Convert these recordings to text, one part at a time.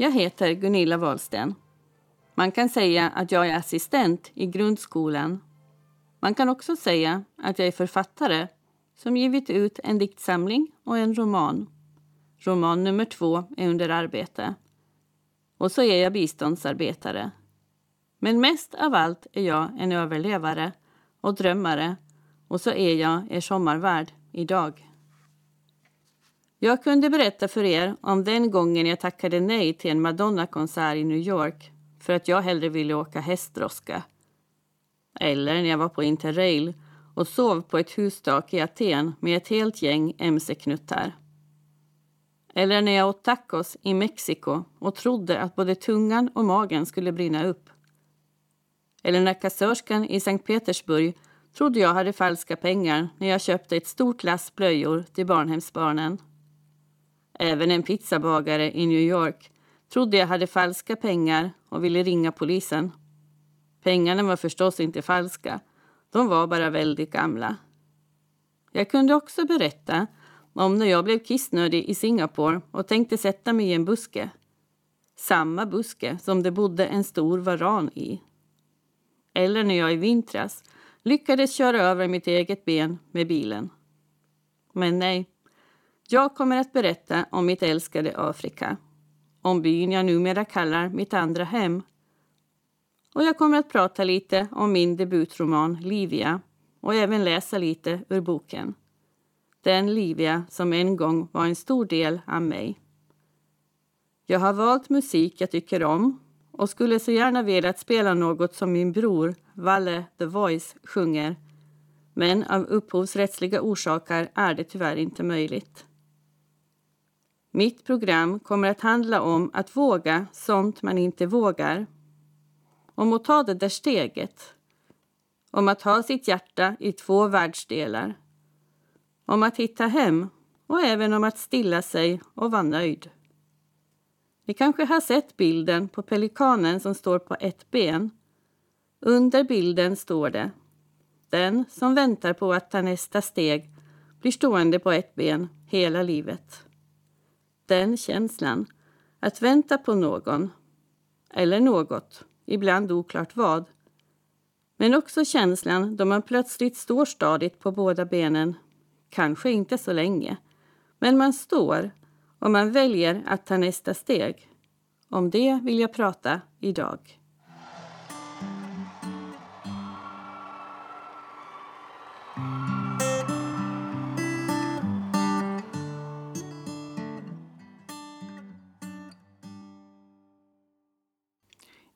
Jag heter Gunilla Wahlsten. Man kan säga att jag är assistent i grundskolan. Man kan också säga att jag är författare som givit ut en diktsamling och en roman. Roman nummer två är under arbete. Och så är jag biståndsarbetare. Men mest av allt är jag en överlevare och drömmare och så är jag er sommarvärd idag. Jag kunde berätta för er om den gången jag tackade nej till en Madonna-konsert i New York för att jag hellre ville åka hästdroska. Eller när jag var på Interrail och sov på ett hustak i Aten med ett helt gäng mc-knuttar. Eller när jag åt tacos i Mexiko och trodde att både tungan och magen skulle brinna upp. Eller när kassörskan i Sankt Petersburg trodde jag hade falska pengar när jag köpte ett stort lass blöjor till barnhemsbarnen. Även en pizzabagare i New York trodde jag hade falska pengar och ville ringa polisen. Pengarna var förstås inte falska, de var bara väldigt gamla. Jag kunde också berätta om när jag blev kissnödig i Singapore och tänkte sätta mig i en buske. Samma buske som det bodde en stor varan i. Eller när jag i vintras lyckades köra över mitt eget ben med bilen. Men nej, jag kommer att berätta om mitt älskade Afrika. Om byn jag numera kallar mitt andra hem. Och jag kommer att prata lite om min debutroman Livia och även läsa lite ur boken. Den Livia som en gång var en stor del av mig. Jag har valt musik jag tycker om och skulle så gärna velat spela något som min bror, Valle The Voice, sjunger. Men av upphovsrättsliga orsaker är det tyvärr inte möjligt. Mitt program kommer att handla om att våga sånt man inte vågar. Om att ta det där steget. Om att ha sitt hjärta i två världsdelar. Om att hitta hem och även om att stilla sig och vara nöjd. Ni kanske har sett bilden på pelikanen som står på ett ben. Under bilden står det Den som väntar på att ta nästa steg blir stående på ett ben hela livet. Den känslan, att vänta på någon eller något, ibland oklart vad. Men också känslan då man plötsligt står stadigt på båda benen. Kanske inte så länge, men man står och man väljer att ta nästa steg. Om det vill jag prata idag.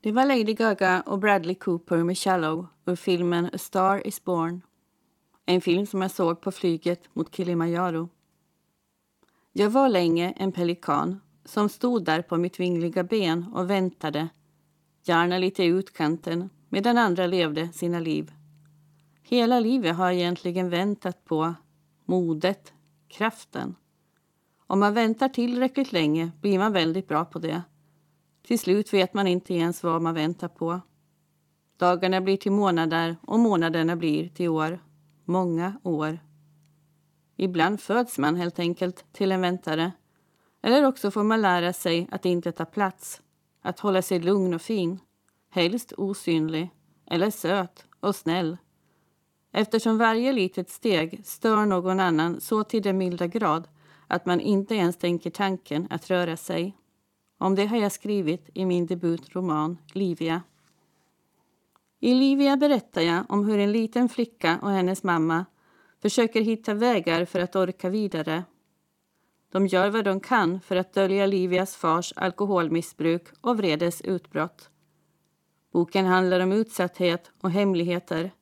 Det var Lady Gaga och Bradley Cooper med Shallow ur filmen A Star Is Born. En film som jag såg på flyget mot Kilimanjaro. Jag var länge en pelikan som stod där på mitt vingliga ben och väntade, gärna lite i utkanten, medan andra levde sina liv. Hela livet har jag egentligen väntat på modet, kraften. Om man väntar tillräckligt länge blir man väldigt bra på det. Till slut vet man inte ens vad man väntar på. Dagarna blir till månader och månaderna blir till år. Många år. Ibland föds man helt enkelt till en väntare. Eller också får man lära sig att inte ta plats, att hålla sig lugn och fin, helst osynlig, eller söt och snäll. Eftersom varje litet steg stör någon annan så till den milda grad att man inte ens tänker tanken att röra sig. Om det har jag skrivit i min debutroman Livia. I Livia berättar jag om hur en liten flicka och hennes mamma försöker hitta vägar för att orka vidare. De gör vad de kan för att dölja Livias fars alkoholmissbruk och vredesutbrott. Boken handlar om utsatthet och hemligheter,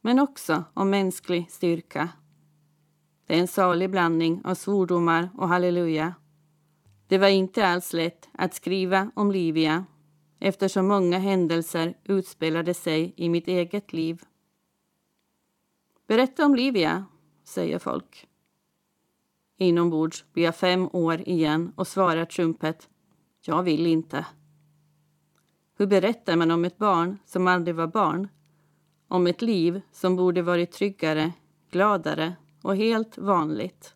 men också om mänsklig styrka. Det är en salig blandning av svordomar och halleluja. Det var inte alls lätt att skriva om Livia eftersom många händelser utspelade sig i mitt eget liv. Berätta om Livia, säger folk. Inombords blir jag fem år igen och svarar trumpet. Jag vill inte. Hur berättar man om ett barn som aldrig var barn? Om ett liv som borde varit tryggare, gladare och helt vanligt.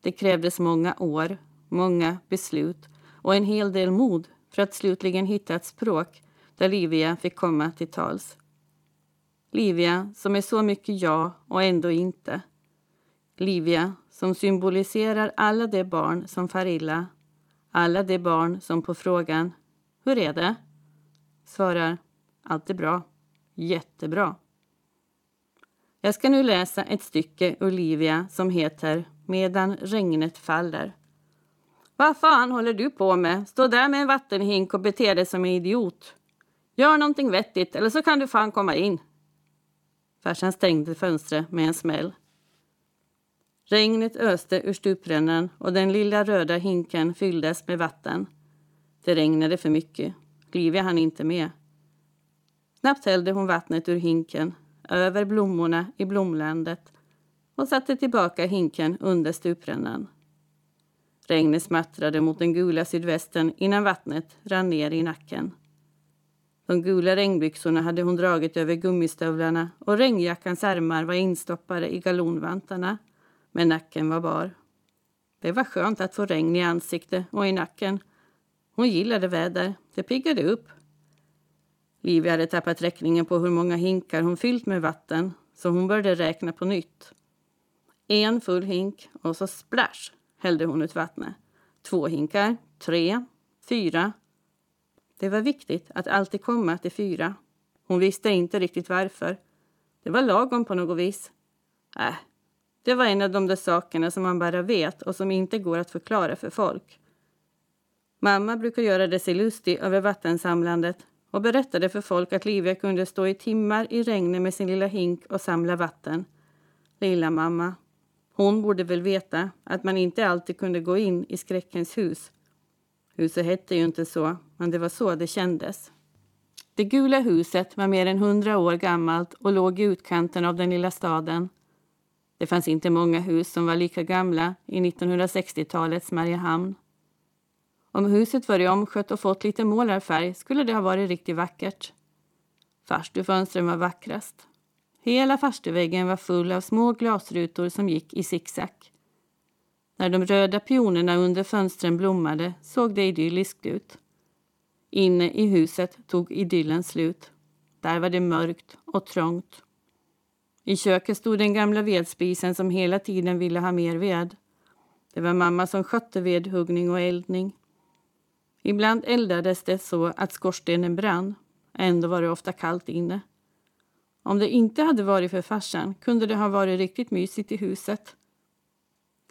Det krävdes många år, många beslut och en hel del mod för att slutligen hitta ett språk där Livia fick komma till tals. Livia som är så mycket ja och ändå inte. Livia som symboliserar alla de barn som far illa. Alla de barn som på frågan Hur är det? svarar Allt är bra. Jättebra. Jag ska nu läsa ett stycke ur Livia som heter Medan regnet faller. Vad fan håller du på med? Stå där med en vattenhink och bete dig som en idiot. Gör någonting vettigt eller så kan du fan komma in. Farsan stängde fönstret med en smäll. Regnet öste ur stuprännan och den lilla röda hinken fylldes med vatten. Det regnade för mycket. Livia hann inte med. Snabbt hällde hon vattnet ur hinken, över blommorna i blomlandet och satte tillbaka hinken under stuprännan. Regnet smattrade mot den gula sydvästen innan vattnet rann ner i nacken. De gula regnbyxorna hade hon dragit över gummistövlarna och regnjackans ärmar var instoppade i galonvantarna, men nacken var bar. Det var skönt att få regn i ansiktet och i nacken. Hon gillade väder, det piggade upp. Livia hade tappat räkningen på hur många hinkar hon fyllt med vatten så hon började räkna på nytt. En full hink och så splash hällde hon ut vattnet. Två hinkar, tre, fyra. Det var viktigt att alltid komma till fyra. Hon visste inte riktigt varför. Det var lagom på något vis. Äh, det var en av de där sakerna som man bara vet och som inte går att förklara för folk. Mamma brukar göra det sig lustig över vattensamlandet och berättade för folk att Livia kunde stå i timmar i regnet med sin lilla hink och samla vatten. Lilla mamma. Hon borde väl veta att man inte alltid kunde gå in i skräckens hus. Huset hette ju inte så, men det var så det kändes. Det gula huset var mer än hundra år gammalt och låg i utkanten av den lilla staden. Det fanns inte många hus som var lika gamla i 1960-talets Mariehamn. Om huset varit omskött och fått lite målarfärg skulle det ha varit riktigt vackert. Farstufönstren var vackrast. Hela farstuväggen var full av små glasrutor som gick i zigzag. När de röda pionerna under fönstren blommade såg det idylliskt ut. Inne i huset tog idyllen slut. Där var det mörkt och trångt. I köket stod den gamla vedspisen som hela tiden ville ha mer ved. Det var mamma som skötte vedhuggning och eldning. Ibland eldades det så att skorstenen brann. Ändå var det ofta kallt inne. Om det inte hade varit för farsan kunde det ha varit riktigt mysigt i huset.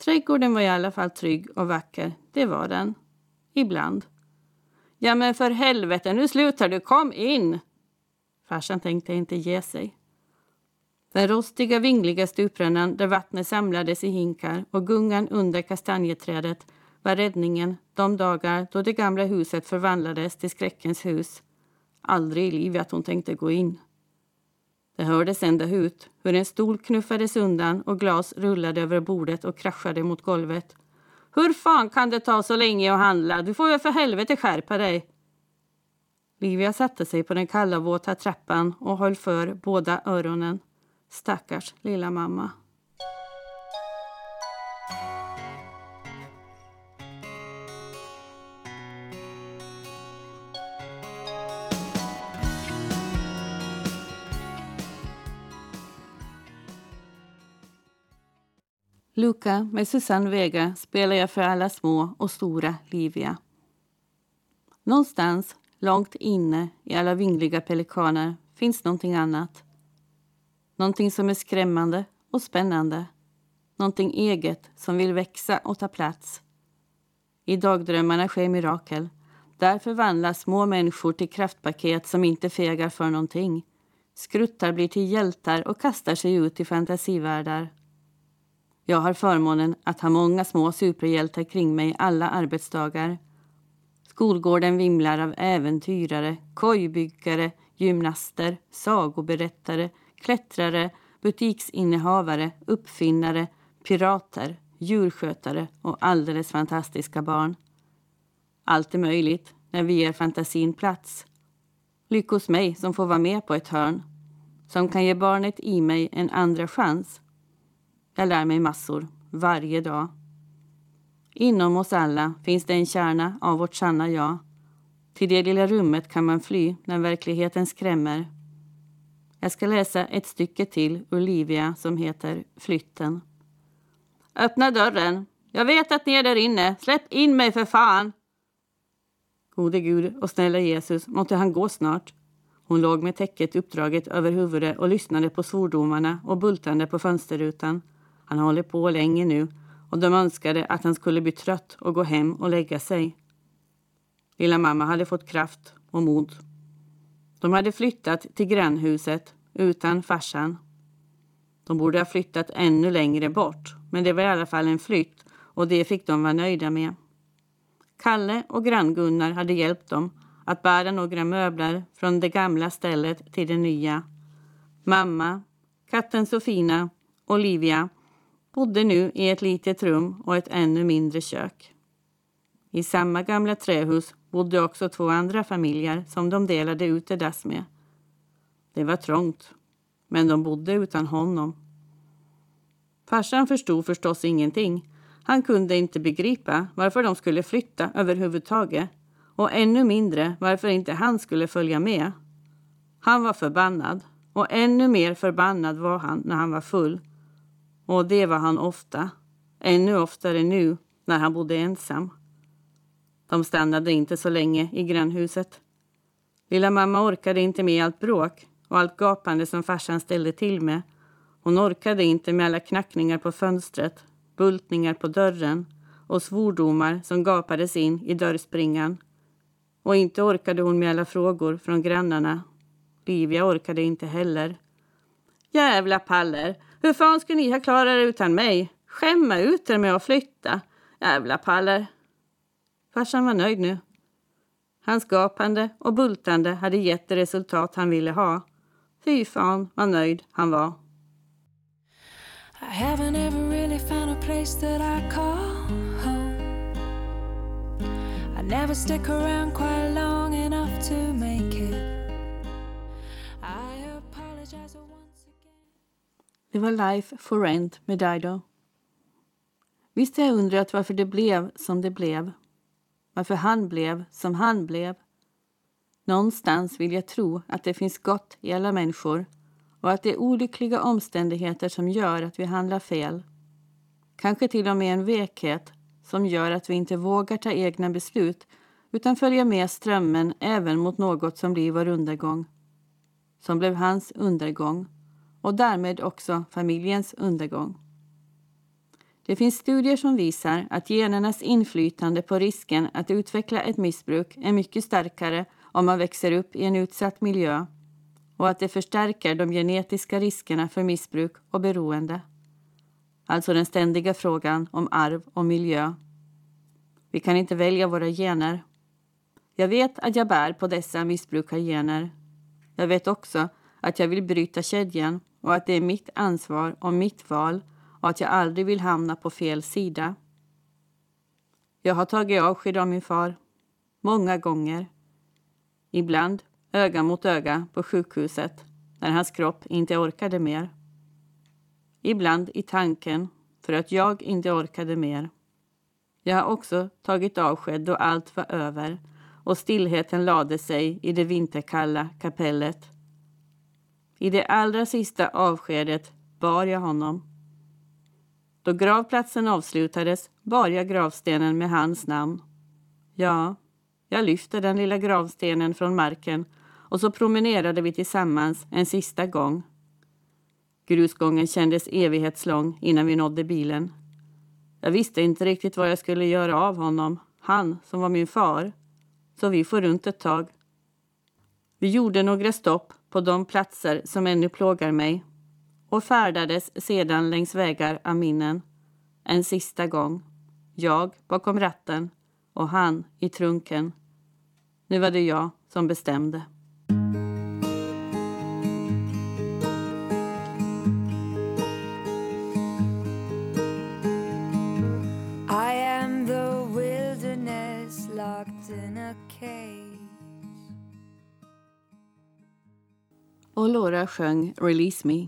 Trädgården var i alla fall trygg och vacker. Det var den. Ibland. Ja, men för helvete, nu slutar du. Kom in! Farsan tänkte inte ge sig. Den rostiga, vingliga stuprännan där vattnet samlades i hinkar och gungan under kastanjeträdet var räddningen de dagar då det gamla huset förvandlades till skräckens hus. Aldrig i livet hon tänkte gå in. Det hördes ända ut hur en stol knuffades undan och glas rullade över bordet och kraschade mot golvet. Hur fan kan det ta så länge att handla? Du får väl för helvete skärpa dig. Livia satte sig på den kalla våta trappan och höll för båda öronen. Stackars lilla mamma. Luca med Susanne Vega spelar jag för alla små och stora Livia. Någonstans långt inne i alla vingliga pelikaner finns någonting annat. Någonting som är skrämmande och spännande. Någonting eget som vill växa och ta plats. I dagdrömmarna sker mirakel. Där förvandlas små människor till kraftpaket som inte fegar för någonting. Skruttar blir till hjältar och kastar sig ut i fantasivärldar. Jag har förmånen att ha många små superhjältar kring mig alla arbetsdagar. Skolgården vimlar av äventyrare, kojbyggare, gymnaster, sagoberättare, klättrare, butiksinnehavare, uppfinnare, pirater, djurskötare och alldeles fantastiska barn. Allt är möjligt när vi ger fantasin plats. Lyckos mig som får vara med på ett hörn. Som kan ge barnet i mig en andra chans jag lär mig massor, varje dag. Inom oss alla finns det en kärna av vårt sanna jag. Till det lilla rummet kan man fly när verkligheten skrämmer. Jag ska läsa ett stycke till ur Livia som heter Flytten. Öppna dörren. Jag vet att ni är där inne. Släpp in mig för fan! Gode Gud och snälla Jesus, måtte han gå snart. Hon låg med täcket uppdraget över huvudet och lyssnade på svordomarna och bultande på fönsterrutan. Han håller på länge nu och de önskade att han skulle bli trött och gå hem och lägga sig. Lilla mamma hade fått kraft och mod. De hade flyttat till grannhuset utan farsan. De borde ha flyttat ännu längre bort, men det var i alla fall en flytt och det fick de vara nöjda med. Kalle och grann-Gunnar hade hjälpt dem att bära några möbler från det gamla stället till det nya. Mamma, katten Sofina Olivia bodde nu i ett litet rum och ett ännu mindre kök. I samma gamla trähus bodde också två andra familjer som de delade utedass med. Det var trångt, men de bodde utan honom. Farsan förstod förstås ingenting. Han kunde inte begripa varför de skulle flytta överhuvudtaget och ännu mindre varför inte han skulle följa med. Han var förbannad och ännu mer förbannad var han när han var full. Och det var han ofta. Ännu oftare nu när han bodde ensam. De stannade inte så länge i grannhuset. Lilla mamma orkade inte med allt bråk och allt gapande som farsan ställde till med. Hon orkade inte med alla knackningar på fönstret, bultningar på dörren och svordomar som gapades in i dörrspringan. Och inte orkade hon med alla frågor från grannarna. Livia orkade inte heller. Jävla paller! Hur fan skulle ni ha klarat er utan mig? Skämma ut er med att flytta. Jävla paller! Farsan var nöjd nu. Hans gapande och bultande hade gett det resultat han ville ha. Fy fan vad nöjd han var. I haven't ever really found a place that I call home. I never stick around quite long Det var Life for Rent med Dido. Visst har jag undrat varför det blev som det blev. Varför han blev som han blev. Någonstans vill jag tro att det finns gott i alla människor och att det är olyckliga omständigheter som gör att vi handlar fel. Kanske till och med en vekhet som gör att vi inte vågar ta egna beslut utan följa med strömmen även mot något som blir vår undergång. Som blev hans undergång och därmed också familjens undergång. Det finns studier som visar att genernas inflytande på risken att utveckla ett missbruk är mycket starkare om man växer upp i en utsatt miljö och att det förstärker de genetiska riskerna för missbruk och beroende. Alltså den ständiga frågan om arv och miljö. Vi kan inte välja våra gener. Jag vet att jag bär på dessa missbrukargener. Jag vet också att jag vill bryta kedjan och att det är mitt ansvar och mitt val och att jag aldrig vill hamna på fel sida. Jag har tagit avsked av min far. Många gånger. Ibland öga mot öga på sjukhuset när hans kropp inte orkade mer. Ibland i tanken för att jag inte orkade mer. Jag har också tagit avsked då allt var över och stillheten lade sig i det vinterkalla kapellet. I det allra sista avskedet bar jag honom. Då gravplatsen avslutades bar jag gravstenen med hans namn. Ja, jag lyfte den lilla gravstenen från marken och så promenerade vi tillsammans en sista gång. Grusgången kändes evighetslång innan vi nådde bilen. Jag visste inte riktigt vad jag skulle göra av honom, han som var min far. Så vi får runt ett tag. Vi gjorde några stopp på de platser som ännu plågar mig och färdades sedan längs vägar av minnen. En sista gång. Jag bakom ratten och han i trunken. Nu var det jag som bestämde. Laura sjöng Release Me.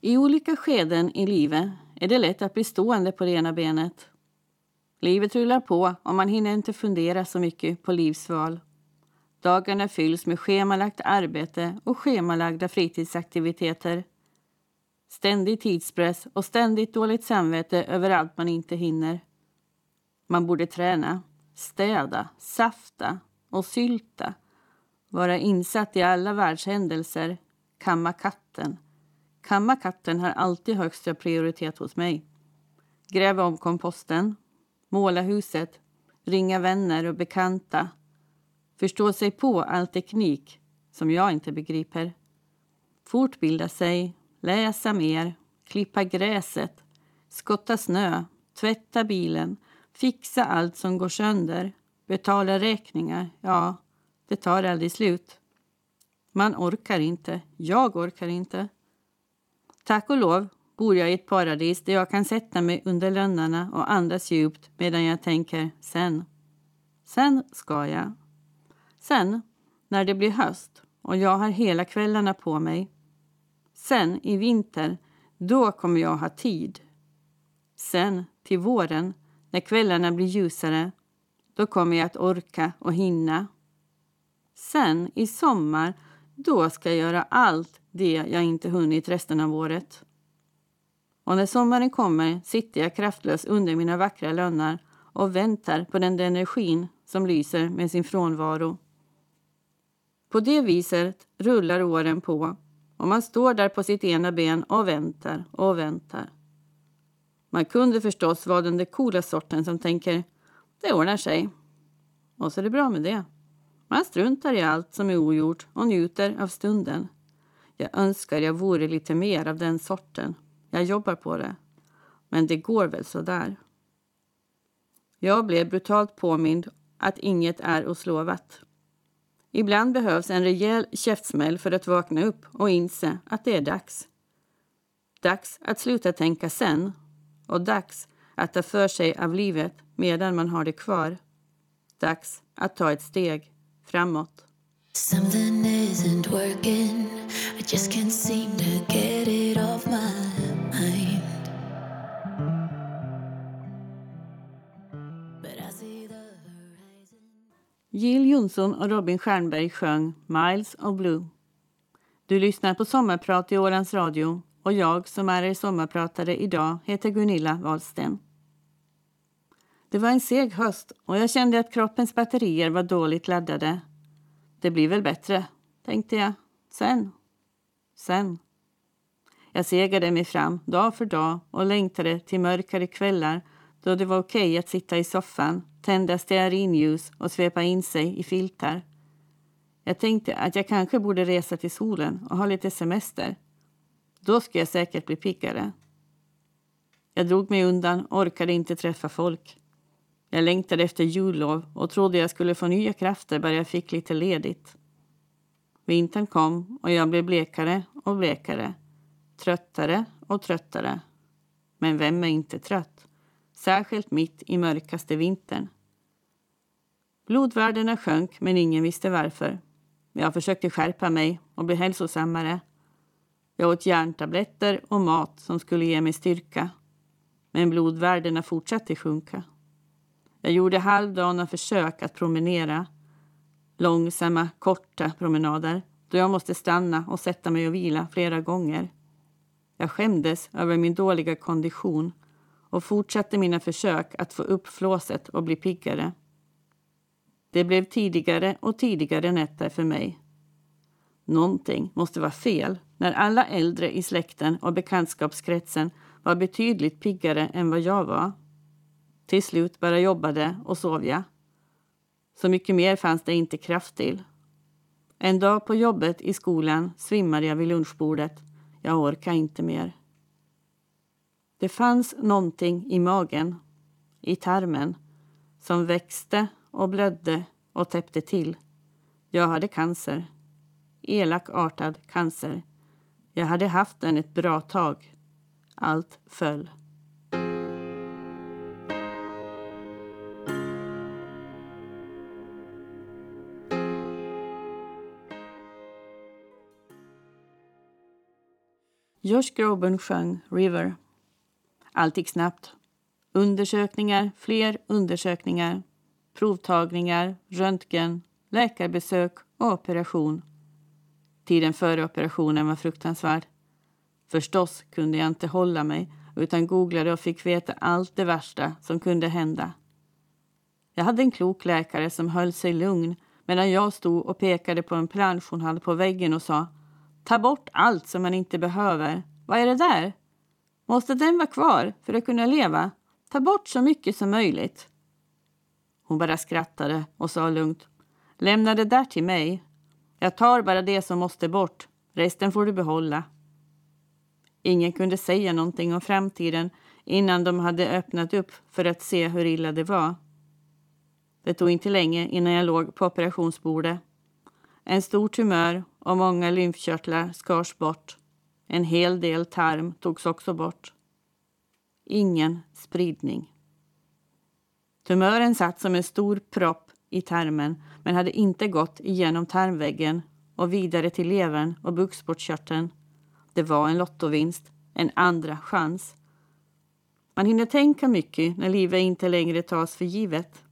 I olika skeden i livet är det lätt att bli stående på det ena benet. Livet rullar på och man hinner inte fundera så mycket på livsval. Dagarna fylls med schemalagt arbete och schemalagda fritidsaktiviteter. Ständig tidspress och ständigt dåligt samvete över allt man inte hinner. Man borde träna, städa, safta och sylta. Vara insatt i alla världshändelser, kamma katten. Kamma katten har alltid högsta prioritet hos mig. Gräva om komposten, måla huset, ringa vänner och bekanta. Förstå sig på all teknik som jag inte begriper. Fortbilda sig, läsa mer, klippa gräset, skotta snö, tvätta bilen, fixa allt som går sönder, betala räkningar. Ja, det tar aldrig slut. Man orkar inte. Jag orkar inte. Tack och lov bor jag i ett paradis där jag kan sätta mig under lönnarna och andas djupt medan jag tänker sen. Sen ska jag. Sen, när det blir höst och jag har hela kvällarna på mig. Sen, i vinter, då kommer jag ha tid. Sen, till våren, när kvällarna blir ljusare, då kommer jag att orka och hinna. Sen, i sommar, då ska jag göra allt det jag inte hunnit resten av året. Och när sommaren kommer sitter jag kraftlös under mina vackra lönnar och väntar på den där energin som lyser med sin frånvaro. På det viset rullar åren på och man står där på sitt ena ben och väntar och väntar. Man kunde förstås vara den där coola sorten som tänker det ordnar sig. Och så är det bra med det. Man struntar i allt som är ogjort och njuter av stunden. Jag önskar jag vore lite mer av den sorten. Jag jobbar på det. Men det går väl så där. Jag blev brutalt påmind att inget är oslovat. Ibland behövs en rejäl käftsmäll för att vakna upp och inse att det är dags. Dags att sluta tänka sen och dags att ta för sig av livet medan man har det kvar. Dags att ta ett steg framåt. Something isn't working I just can't seem to get it off my mind Jill Johnson och Robin Stjernberg sjöng Miles of Blue. Du lyssnar på Sommarprat i Årans Radio och jag som är er sommarpratare idag heter Gunilla Wahlsten. Det var en seg höst och jag kände att kroppens batterier var dåligt laddade. Det blir väl bättre, tänkte jag. Sen. Sen. Jag segade mig fram dag för dag och längtade till mörkare kvällar då det var okej att sitta i soffan, tända stearinljus och svepa in sig i filtar. Jag tänkte att jag kanske borde resa till solen och ha lite semester. Då skulle jag säkert bli piggare. Jag drog mig undan och orkade inte träffa folk. Jag längtade efter jullov och trodde jag skulle få nya krafter bara jag fick lite ledigt. Vintern kom och jag blev blekare och blekare, tröttare och tröttare. Men vem är inte trött? Särskilt mitt i mörkaste vintern. Blodvärdena sjönk, men ingen visste varför. Jag försökte skärpa mig och bli hälsosammare. Jag åt järntabletter och mat som skulle ge mig styrka. Men blodvärdena fortsatte sjunka. Jag gjorde halvdana försök att promenera. Långsamma, korta promenader då jag måste stanna och sätta mig och vila flera gånger. Jag skämdes över min dåliga kondition och fortsatte mina försök att få upp flåset och bli piggare. Det blev tidigare och tidigare nätter för mig. Någonting måste vara fel när alla äldre i släkten och bekantskapskretsen var betydligt piggare än vad jag var. Till slut bara jobbade och sov jag. Så mycket mer fanns det inte kraft till. En dag på jobbet i skolan svimmade jag vid lunchbordet. Jag orkade inte mer. Det fanns någonting i magen, i tarmen, som växte och blödde och täppte till. Jag hade cancer. Elakartad cancer. Jag hade haft den ett bra tag. Allt föll. Josh Groban sjöng River. Allt gick snabbt. Undersökningar, fler undersökningar, provtagningar, röntgen, läkarbesök och operation. Tiden före operationen var fruktansvärd. Förstås kunde jag inte hålla mig utan googlade och fick veta allt det värsta som kunde hända. Jag hade en klok läkare som höll sig lugn medan jag stod och pekade på en plansch hon hade på väggen och sa Ta bort allt som man inte behöver. Vad är det där? Måste den vara kvar för att kunna leva? Ta bort så mycket som möjligt. Hon bara skrattade och sa lugnt. Lämna det där till mig. Jag tar bara det som måste bort. Resten får du behålla. Ingen kunde säga någonting om framtiden innan de hade öppnat upp för att se hur illa det var. Det tog inte länge innan jag låg på operationsbordet. En stor tumör och många lymfkörtlar skars bort. En hel del tarm togs också bort. Ingen spridning. Tumören satt som en stor propp i tarmen men hade inte gått igenom tarmväggen och vidare till levern och bukspottkörteln. Det var en lottovinst, en andra chans. Man hinner tänka mycket när livet inte längre tas för givet.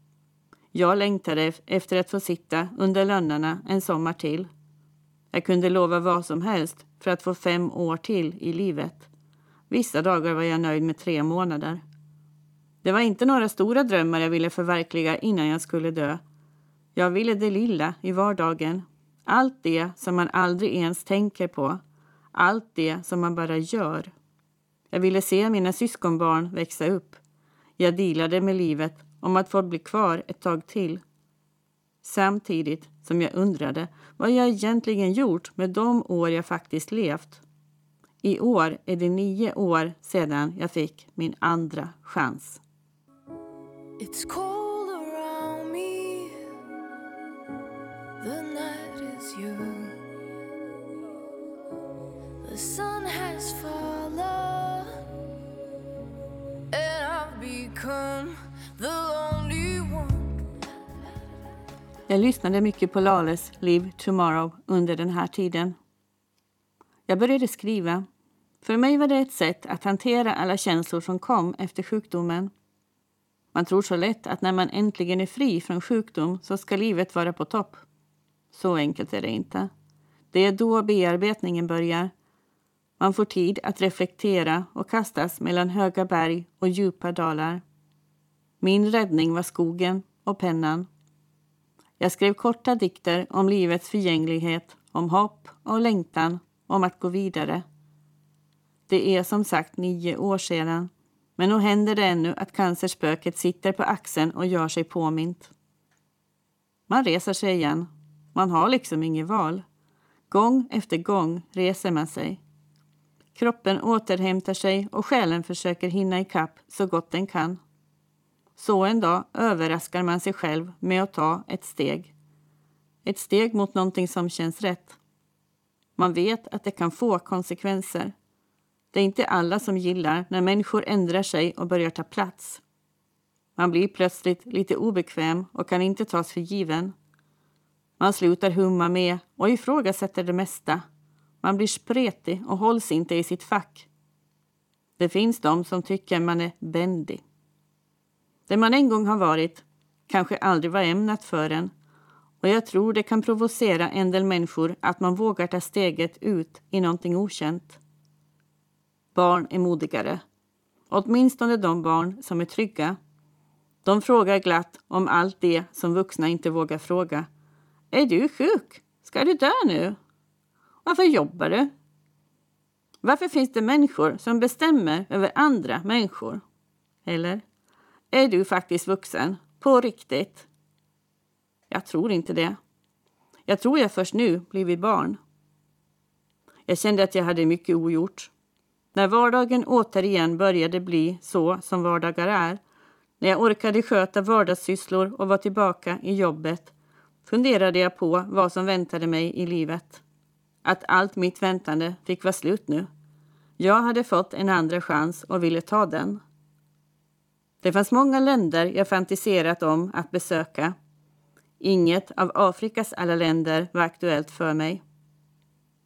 Jag längtade efter att få sitta under lönnarna en sommar till. Jag kunde lova vad som helst för att få fem år till i livet. Vissa dagar var jag nöjd med tre månader. Det var inte några stora drömmar jag ville förverkliga innan jag skulle dö. Jag ville det lilla i vardagen. Allt det som man aldrig ens tänker på. Allt det som man bara gör. Jag ville se mina syskonbarn växa upp. Jag dealade med livet om att få bli kvar ett tag till. Samtidigt som jag undrade vad jag egentligen gjort med de år jag faktiskt levt. I år är det nio år sedan jag fick min andra chans. It's cold around me The night is young The sun Jag lyssnade mycket på Lales Live Tomorrow under den här tiden. Jag började skriva. För mig var det ett sätt att hantera alla känslor som kom efter sjukdomen. Man tror så lätt att när man äntligen är fri från sjukdom så ska livet vara på topp. Så enkelt är det inte. Det är då bearbetningen börjar. Man får tid att reflektera och kastas mellan höga berg och djupa dalar. Min räddning var skogen och pennan. Jag skrev korta dikter om livets förgänglighet, om hopp och längtan, om att gå vidare. Det är som sagt nio år sedan men nog händer det ännu att cancerspöket sitter på axeln och gör sig påmint. Man reser sig igen. Man har liksom inget val. Gång efter gång reser man sig. Kroppen återhämtar sig och själen försöker hinna ikapp så gott den kan. Så en dag överraskar man sig själv med att ta ett steg. Ett steg mot någonting som känns rätt. Man vet att det kan få konsekvenser. Det är inte alla som gillar när människor ändrar sig och börjar ta plats. Man blir plötsligt lite obekväm och kan inte tas för given. Man slutar humma med och ifrågasätter det mesta. Man blir spretig och hålls inte i sitt fack. Det finns de som tycker man är bändig. Det man en gång har varit kanske aldrig var ämnat för en och jag tror det kan provocera en del människor att man vågar ta steget ut i någonting okänt. Barn är modigare. Åtminstone de barn som är trygga. De frågar glatt om allt det som vuxna inte vågar fråga. Är du sjuk? Ska du dö nu? Varför jobbar du? Varför finns det människor som bestämmer över andra människor? Eller? Är du faktiskt vuxen? På riktigt? Jag tror inte det. Jag tror jag först nu blivit barn. Jag kände att jag hade mycket ogjort. När vardagen återigen började bli så som vardagar är, när jag orkade sköta vardagssysslor och var tillbaka i jobbet, funderade jag på vad som väntade mig i livet. Att allt mitt väntande fick vara slut nu. Jag hade fått en andra chans och ville ta den. Det fanns många länder jag fantiserat om att besöka. Inget av Afrikas alla länder var aktuellt för mig.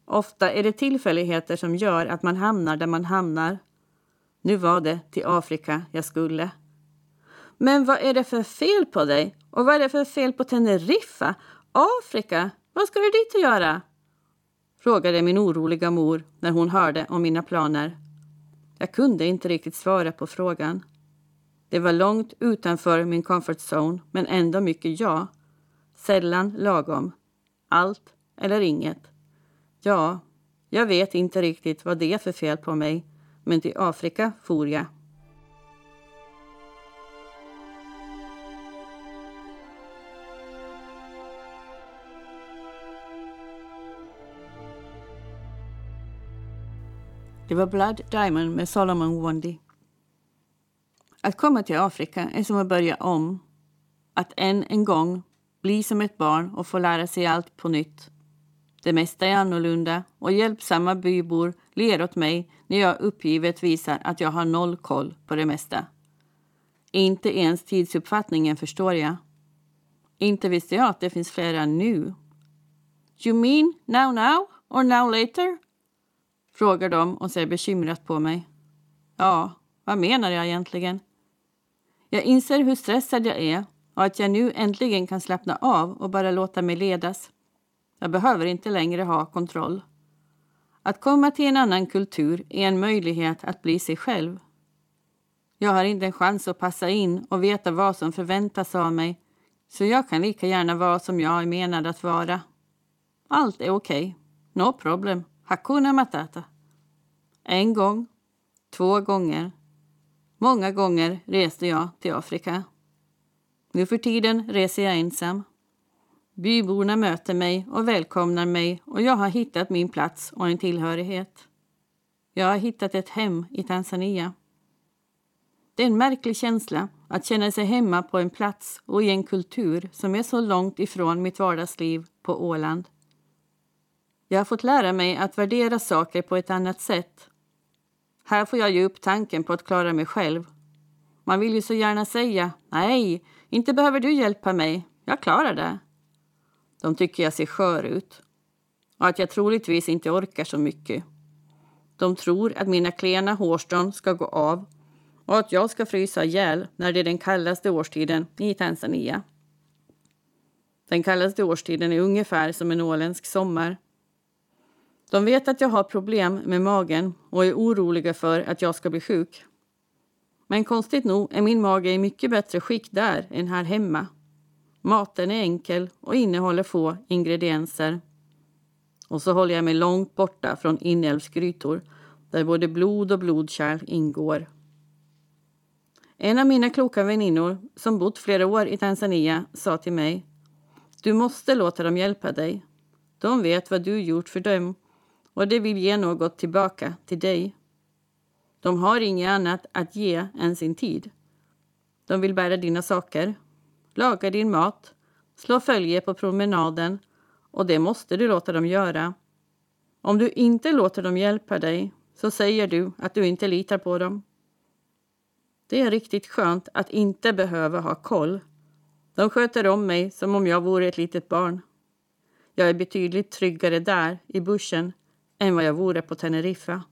Ofta är det tillfälligheter som gör att man hamnar där man hamnar. Nu var det till Afrika jag skulle. Men vad är det för fel på dig? Och vad är det för fel på Teneriffa? Afrika? Vad ska du dit och göra? Frågade min oroliga mor när hon hörde om mina planer. Jag kunde inte riktigt svara på frågan. Det var långt utanför min comfort zone, men ändå mycket ja. Sällan lagom. Allt eller inget. Ja, jag vet inte riktigt vad det är för fel på mig, men till Afrika for jag. Det var Blood Diamond med Solomon Wondi. Att komma till Afrika är som att börja om. Att än en gång bli som ett barn och få lära sig allt på nytt. Det mesta är annorlunda och hjälpsamma bybor ler åt mig när jag uppgivet visar att jag har noll koll på det mesta. Inte ens tidsuppfattningen förstår jag. Inte visste jag att det finns flera nu. You mean now now or now later? Frågar de och ser bekymrat på mig. Ja, vad menar jag egentligen? Jag inser hur stressad jag är och att jag nu äntligen kan slappna av och bara låta mig ledas. Jag behöver inte längre ha kontroll. Att komma till en annan kultur är en möjlighet att bli sig själv. Jag har inte en chans att passa in och veta vad som förväntas av mig så jag kan lika gärna vara som jag är menad att vara. Allt är okej. Okay. No problem. Hakuna Matata. En gång, två gånger, många gånger reste jag till Afrika. Nu för tiden reser jag ensam. Byborna möter mig och välkomnar mig och jag har hittat min plats och en tillhörighet. Jag har hittat ett hem i Tanzania. Det är en märklig känsla att känna sig hemma på en plats och i en kultur som är så långt ifrån mitt vardagsliv på Åland. Jag har fått lära mig att värdera saker på ett annat sätt. Här får jag ge upp tanken på att klara mig själv. Man vill ju så gärna säga nej, inte behöver du hjälpa mig. Jag klarar det. De tycker jag ser skör ut och att jag troligtvis inte orkar så mycket. De tror att mina klena hårstrån ska gå av och att jag ska frysa ihjäl när det är den kallaste årstiden i Tanzania. Den kallaste årstiden är ungefär som en åländsk sommar. De vet att jag har problem med magen och är oroliga för att jag ska bli sjuk. Men konstigt nog är min mage i mycket bättre skick där än här hemma. Maten är enkel och innehåller få ingredienser. Och så håller jag mig långt borta från inälvsgrytor där både blod och blodkärl ingår. En av mina kloka väninnor som bott flera år i Tanzania sa till mig Du måste låta dem hjälpa dig. De vet vad du gjort för dem och de vill ge något tillbaka till dig. De har inget annat att ge än sin tid. De vill bära dina saker, laga din mat, slå följe på promenaden och det måste du låta dem göra. Om du inte låter dem hjälpa dig så säger du att du inte litar på dem. Det är riktigt skönt att inte behöva ha koll. De sköter om mig som om jag vore ett litet barn. Jag är betydligt tryggare där, i bussen, än vad jag vore på Teneriffa.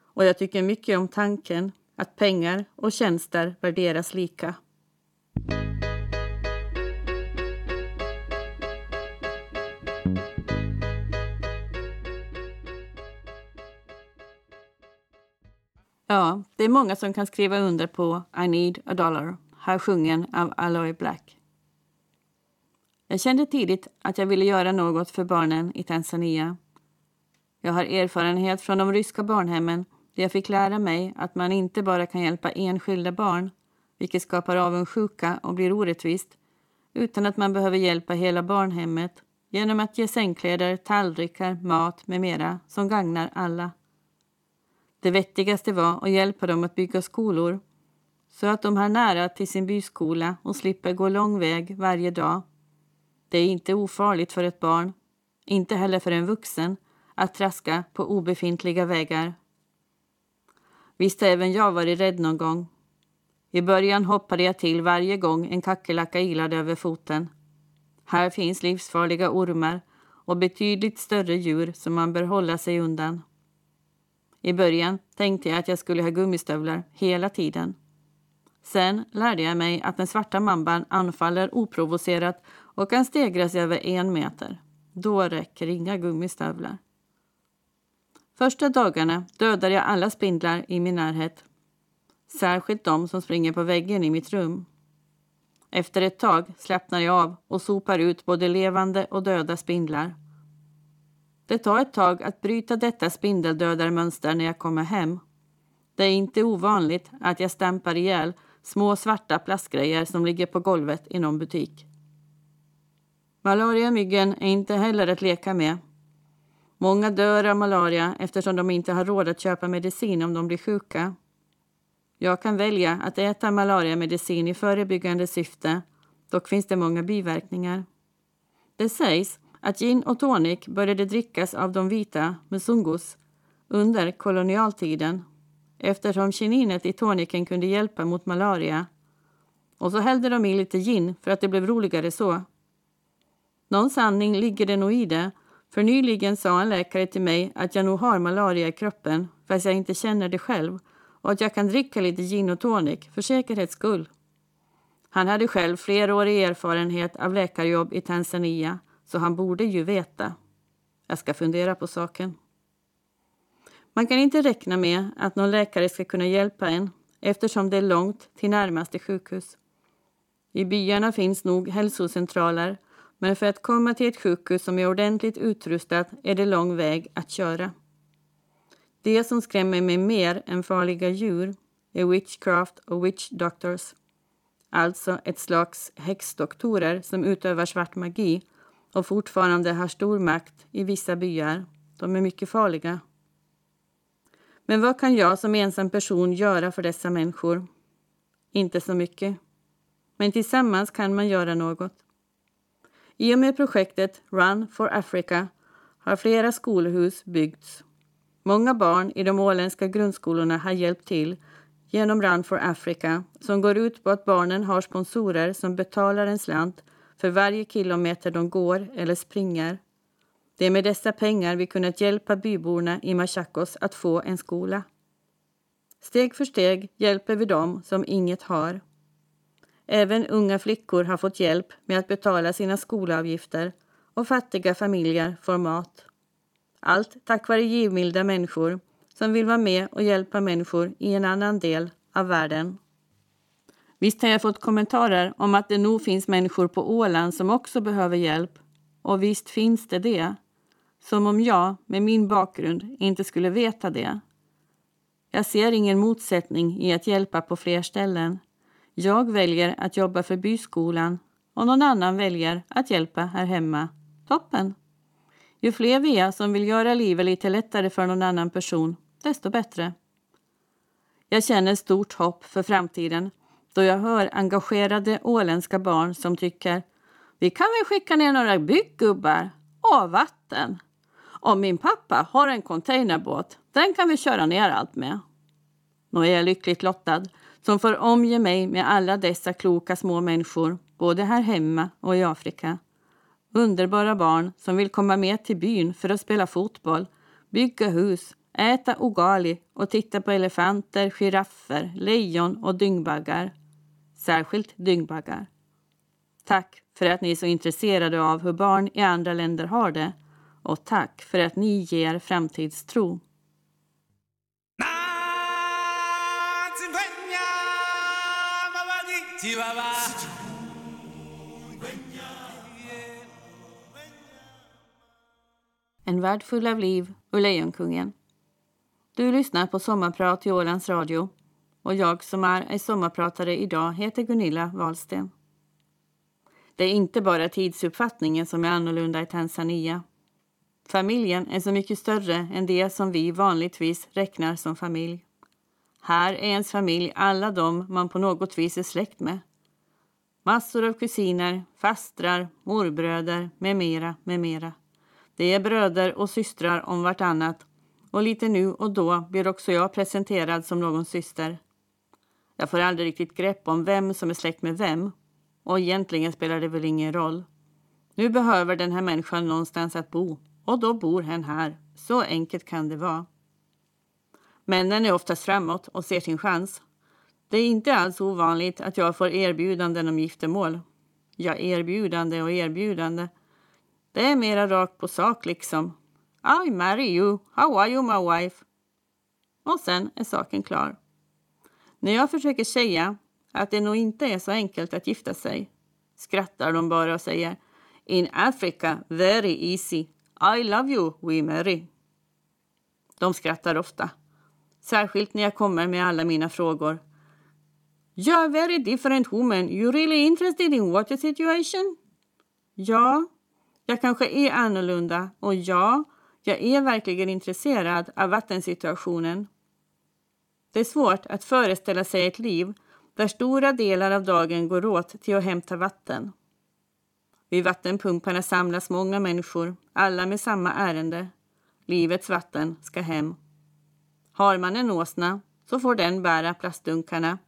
Och jag tycker mycket om tanken att pengar och tjänster värderas lika. Ja, det är många som kan skriva under på I need a dollar, här sjungen av Aloy Black. Jag kände tidigt att jag ville göra något för barnen i Tanzania. Jag har erfarenhet från de ryska barnhemmen där jag fick lära mig att man inte bara kan hjälpa enskilda barn, vilket skapar avundsjuka och blir orättvist, utan att man behöver hjälpa hela barnhemmet genom att ge sängkläder, tallrikar, mat med mera som gagnar alla. Det vettigaste var att hjälpa dem att bygga skolor så att de har nära till sin byskola och slipper gå lång väg varje dag. Det är inte ofarligt för ett barn, inte heller för en vuxen, att traska på obefintliga vägar. Visst har även jag varit rädd någon gång. I början hoppade jag till varje gång en kackerlacka ilade över foten. Här finns livsfarliga ormar och betydligt större djur som man bör hålla sig undan. I början tänkte jag att jag skulle ha gummistövlar hela tiden. Sen lärde jag mig att den svarta mamban anfaller oprovocerat och kan stegras över en meter. Då räcker inga gummistövlar. Första dagarna dödade jag alla spindlar i min närhet. Särskilt de som springer på väggen i mitt rum. Efter ett tag slappnar jag av och sopar ut både levande och döda spindlar. Det tar ett tag att bryta detta spindeldödarmönster när jag kommer hem. Det är inte ovanligt att jag stämpar ihjäl små svarta plastgrejer som ligger på golvet i någon butik. Malariamyggen är inte heller att leka med. Många dör av malaria eftersom de inte har råd att köpa medicin om de blir sjuka. Jag kan välja att äta malariamedicin i förebyggande syfte, dock finns det många biverkningar. Det sägs att gin och tonic började drickas av de vita, musungus, under kolonialtiden eftersom kininet i toniken kunde hjälpa mot malaria. Och så hällde de i lite gin för att det blev roligare så. Någon sanning ligger det nog i det, för nyligen sa en läkare till mig att jag nog har malaria i kroppen fast jag inte känner det själv och att jag kan dricka lite gin och tonic för säkerhets skull. Han hade själv flerårig erfarenhet av läkarjobb i Tanzania så han borde ju veta. Jag ska fundera på saken. Man kan inte räkna med att någon läkare ska kunna hjälpa en eftersom det är långt till närmaste sjukhus. I byarna finns nog hälsocentraler men för att komma till ett sjukhus som är ordentligt utrustat är det lång väg att köra. Det som skrämmer mig mer än farliga djur är witchcraft och witch doctors. Alltså ett slags häxdoktorer som utövar svart magi och fortfarande har stor makt i vissa byar. De är mycket farliga. Men vad kan jag som ensam person göra för dessa människor? Inte så mycket. Men tillsammans kan man göra något. I och med projektet Run for Africa har flera skolhus byggts. Många barn i de åländska grundskolorna har hjälpt till genom Run for Africa som går ut på att barnen har sponsorer som betalar en slant för varje kilometer de går eller springer. Det är med dessa pengar vi kunnat hjälpa byborna i Machakos att få en skola. Steg för steg hjälper vi dem som inget har. Även unga flickor har fått hjälp med att betala sina skolavgifter och fattiga familjer får mat. Allt tack vare givmilda människor som vill vara med och hjälpa människor i en annan del av världen. Visst har jag fått kommentarer om att det nog finns människor på Åland som också behöver hjälp. Och visst finns det det. Som om jag, med min bakgrund, inte skulle veta det. Jag ser ingen motsättning i att hjälpa på fler ställen. Jag väljer att jobba för byskolan och någon annan väljer att hjälpa här hemma. Toppen! Ju fler vi är som vill göra livet lite lättare för någon annan person, desto bättre. Jag känner stort hopp för framtiden då jag hör engagerade åländska barn som tycker vi kan väl skicka ner några bygggubbar och vatten. Om min pappa har en containerbåt, den kan vi köra ner allt med. Nu är jag lyckligt lottad som får omge mig med alla dessa kloka små människor, både här hemma och i Afrika. Underbara barn som vill komma med till byn för att spela fotboll, bygga hus, äta ogali och titta på elefanter, giraffer, lejon och dyngbaggar. Särskilt dyngbaggar. Tack för att ni är så intresserade av hur barn i andra länder har det och tack för att ni ger framtidstro. En värld full av liv och Lejonkungen. Du lyssnar på Sommarprat i Ålands Radio och jag som är en sommarpratare idag heter Gunilla Wahlsten. Det är inte bara tidsuppfattningen som är annorlunda i Tanzania. Familjen är så mycket större än det som vi vanligtvis räknar som familj. Här är ens familj alla de man på något vis är släkt med. Massor av kusiner, fastrar, morbröder med mera, med mera. Det är bröder och systrar om vartannat och lite nu och då blir också jag presenterad som någon syster. Jag får aldrig riktigt grepp om vem som är släkt med vem och egentligen spelar det väl ingen roll. Nu behöver den här människan någonstans att bo och då bor hen här. Så enkelt kan det vara. Männen är oftast framåt och ser sin chans. Det är inte alls ovanligt att jag får erbjudanden om giftermål. Ja, erbjudande och erbjudande. Det är mera rakt på sak liksom. I marry you. How are you my wife? Och sen är saken klar. När jag försöker säga att det nog inte är så enkelt att gifta sig skrattar de bara och säger In Africa, very easy. I love you, we marry. De skrattar ofta. Särskilt när jag kommer med alla mina frågor. You're very different woman. You really interested in water situation? Ja, jag kanske är annorlunda och ja, jag är verkligen intresserad av vattensituationen. Det är svårt att föreställa sig ett liv där stora delar av dagen går åt till att hämta vatten. Vid vattenpumparna samlas många människor, alla med samma ärende. Livets vatten ska hem. Har man en åsna så får den bära plastdunkarna.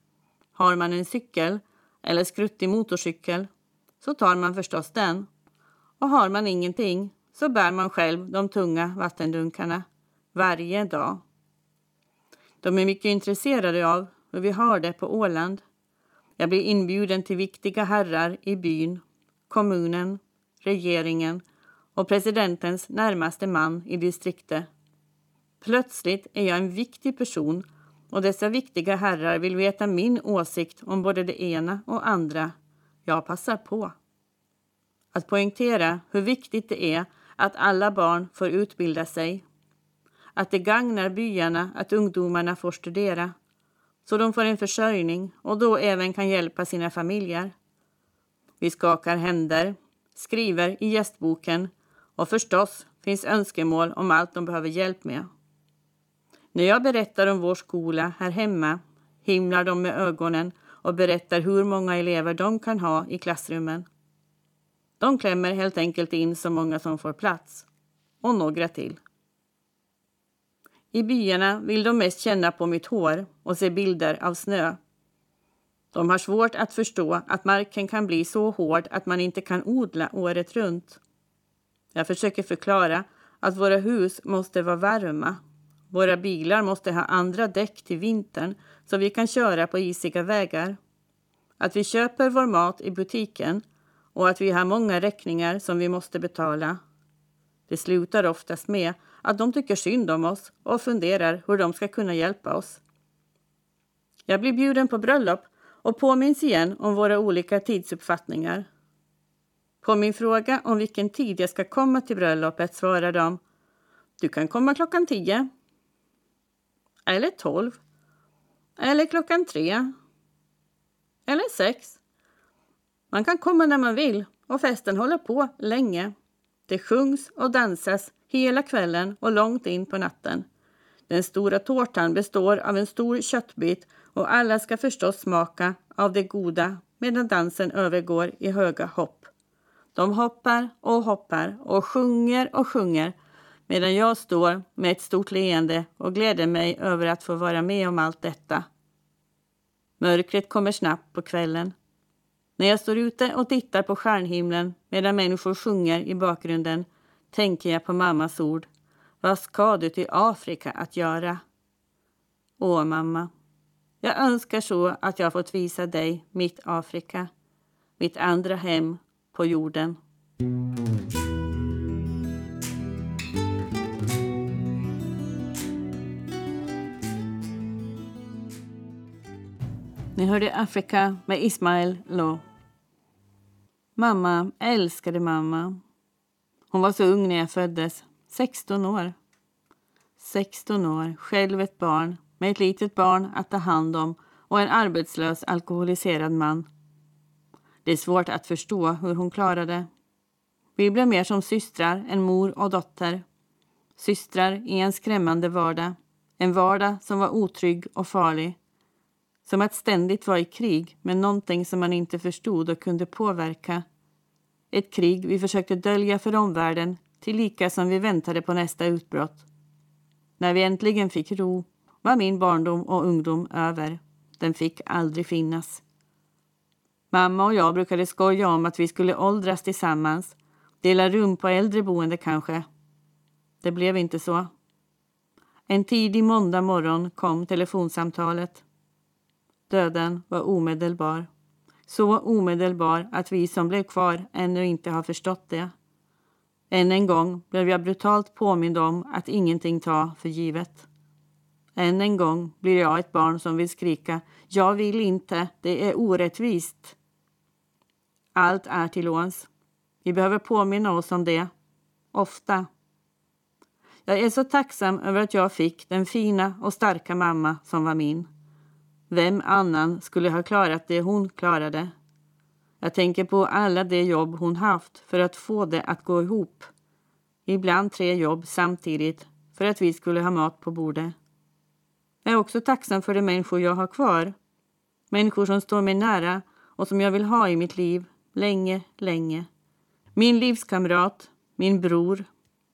Har man en cykel eller skruttig motorcykel så tar man förstås den. Och har man ingenting så bär man själv de tunga vattendunkarna varje dag. De är mycket intresserade av hur vi har det på Åland. Jag blir inbjuden till viktiga herrar i byn, kommunen, regeringen och presidentens närmaste man i distriktet. Plötsligt är jag en viktig person och dessa viktiga herrar vill veta min åsikt om både det ena och andra. Jag passar på. Att poängtera hur viktigt det är att alla barn får utbilda sig. Att det gagnar byarna att ungdomarna får studera så de får en försörjning och då även kan hjälpa sina familjer. Vi skakar händer, skriver i gästboken och förstås finns önskemål om allt de behöver hjälp med. När jag berättar om vår skola här hemma himlar de med ögonen och berättar hur många elever de kan ha i klassrummen. De klämmer helt enkelt in så många som får plats. Och några till. I byarna vill de mest känna på mitt hår och se bilder av snö. De har svårt att förstå att marken kan bli så hård att man inte kan odla året runt. Jag försöker förklara att våra hus måste vara varma. Våra bilar måste ha andra däck till vintern så vi kan köra på isiga vägar. Att vi köper vår mat i butiken och att vi har många räkningar som vi måste betala. Det slutar oftast med att de tycker synd om oss och funderar hur de ska kunna hjälpa oss. Jag blir bjuden på bröllop och påminns igen om våra olika tidsuppfattningar. På min fråga om vilken tid jag ska komma till bröllopet svarar de Du kan komma klockan tio. Eller tolv. Eller klockan tre. Eller sex. Man kan komma när man vill och festen håller på länge. Det sjungs och dansas hela kvällen och långt in på natten. Den stora tårtan består av en stor köttbit och alla ska förstås smaka av det goda medan dansen övergår i höga hopp. De hoppar och hoppar och sjunger och sjunger medan jag står med ett stort leende och gläder mig över att få vara med om allt detta. Mörkret kommer snabbt på kvällen. När jag står ute och tittar på stjärnhimlen medan människor sjunger i bakgrunden tänker jag på mammas ord. Vad ska du till Afrika att göra? Åh, mamma. Jag önskar så att jag fått visa dig mitt Afrika, mitt andra hem på jorden. Ni hörde Afrika med Ismail Lo. Mamma älskade mamma. Hon var så ung när jag föddes, 16 år. 16 år, själv ett barn, med ett litet barn att ta hand om och en arbetslös alkoholiserad man. Det är svårt att förstå hur hon klarade. Vi blev mer som systrar än mor och dotter. Systrar i en skrämmande vardag. En vardag som var otrygg och farlig. Som att ständigt vara i krig med någonting som man inte förstod och kunde påverka. Ett krig vi försökte dölja för omvärlden tillika som vi väntade på nästa utbrott. När vi äntligen fick ro var min barndom och ungdom över. Den fick aldrig finnas. Mamma och jag brukade skoja om att vi skulle åldras tillsammans, dela rum på äldreboende kanske. Det blev inte så. En tidig måndag morgon kom telefonsamtalet. Döden var omedelbar. Så omedelbar att vi som blev kvar ännu inte har förstått det. Än en gång blev jag brutalt påmind om att ingenting ta för givet. Än en gång blir jag ett barn som vill skrika Jag vill inte, det är orättvist. Allt är till låns. Vi behöver påminna oss om det. Ofta. Jag är så tacksam över att jag fick den fina och starka mamma som var min. Vem annan skulle ha klarat det hon klarade? Jag tänker på alla de jobb hon haft för att få det att gå ihop. Ibland tre jobb samtidigt för att vi skulle ha mat på bordet. Jag är också tacksam för de människor jag har kvar. Människor som står mig nära och som jag vill ha i mitt liv länge, länge. Min livskamrat, min bror,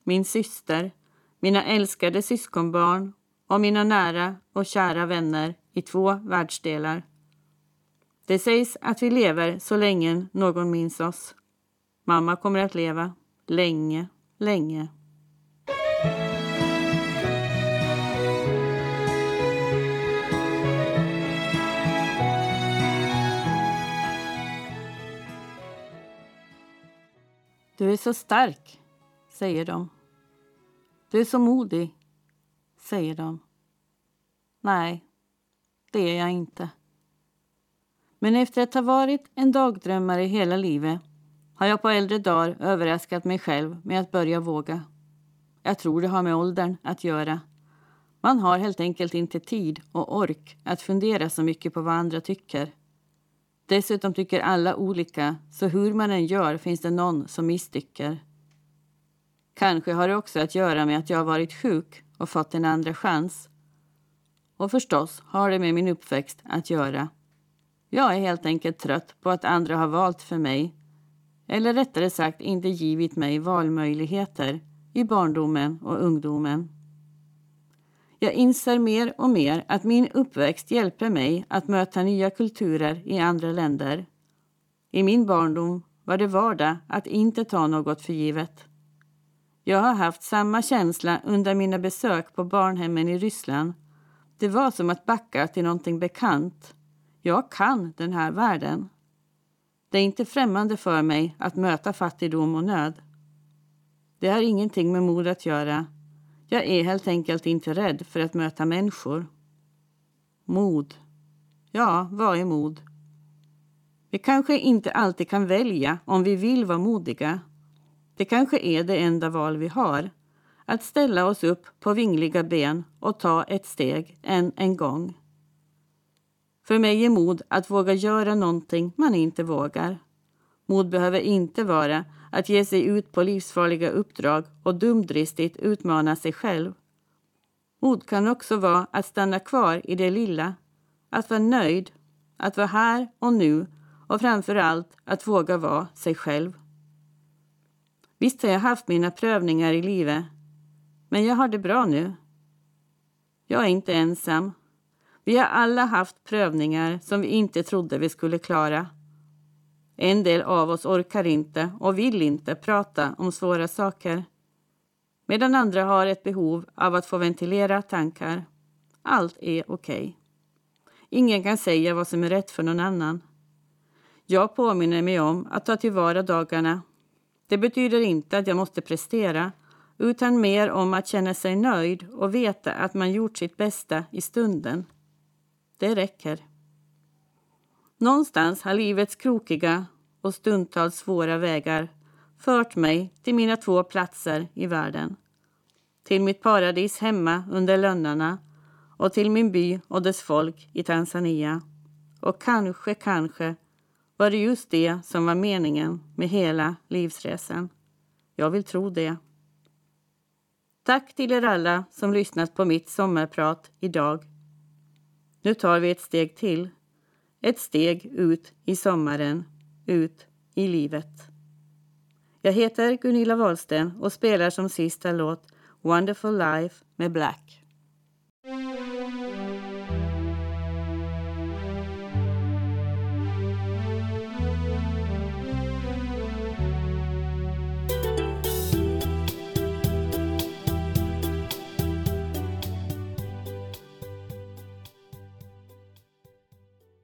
min syster, mina älskade syskonbarn och mina nära och kära vänner i två världsdelar. Det sägs att vi lever så länge någon minns oss. Mamma kommer att leva länge, länge. Du är så stark, säger de. Du är så modig, säger de. Nej, det är jag inte. Men efter att ha varit en dagdrömmare hela livet har jag på äldre dagar överraskat mig själv med att börja våga. Jag tror det har med åldern att göra. Man har helt enkelt inte tid och ork att fundera så mycket på vad andra tycker. Dessutom tycker alla olika, så hur man än gör finns det någon som misstycker. Kanske har det också att göra med att jag har varit sjuk och fått en andra chans. Och förstås har det med min uppväxt att göra. Jag är helt enkelt trött på att andra har valt för mig. Eller rättare sagt inte givit mig valmöjligheter i barndomen och ungdomen. Jag inser mer och mer att min uppväxt hjälper mig att möta nya kulturer i andra länder. I min barndom var det vardag att inte ta något för givet. Jag har haft samma känsla under mina besök på barnhemmen i Ryssland. Det var som att backa till någonting bekant. Jag kan den här världen. Det är inte främmande för mig att möta fattigdom och nöd. Det har ingenting med mod att göra jag är helt enkelt inte rädd för att möta människor. Mod. Ja, vad är mod? Vi kanske inte alltid kan välja om vi vill vara modiga. Det kanske är det enda val vi har. Att ställa oss upp på vingliga ben och ta ett steg än en gång. För mig är mod att våga göra någonting man inte vågar. Mod behöver inte vara att ge sig ut på livsfarliga uppdrag och dumdristigt utmana sig själv. Mod kan också vara att stanna kvar i det lilla, att vara nöjd, att vara här och nu och framför allt att våga vara sig själv. Visst har jag haft mina prövningar i livet, men jag har det bra nu. Jag är inte ensam. Vi har alla haft prövningar som vi inte trodde vi skulle klara. En del av oss orkar inte och vill inte prata om svåra saker medan andra har ett behov av att få ventilera tankar. Allt är okej. Okay. Ingen kan säga vad som är rätt för någon annan. Jag påminner mig om att ta tillvara dagarna. Det betyder inte att jag måste prestera utan mer om att känna sig nöjd och veta att man gjort sitt bästa i stunden. Det räcker. Någonstans har livets krokiga och stundtals svåra vägar fört mig till mina två platser i världen. Till mitt paradis hemma under lönnarna och till min by och dess folk i Tanzania. Och kanske, kanske var det just det som var meningen med hela livsresan. Jag vill tro det. Tack till er alla som lyssnat på mitt sommarprat idag. Nu tar vi ett steg till ett steg ut i sommaren, ut i livet. Jag heter Gunilla Wahlsten och spelar som sista låt Wonderful Life med Black.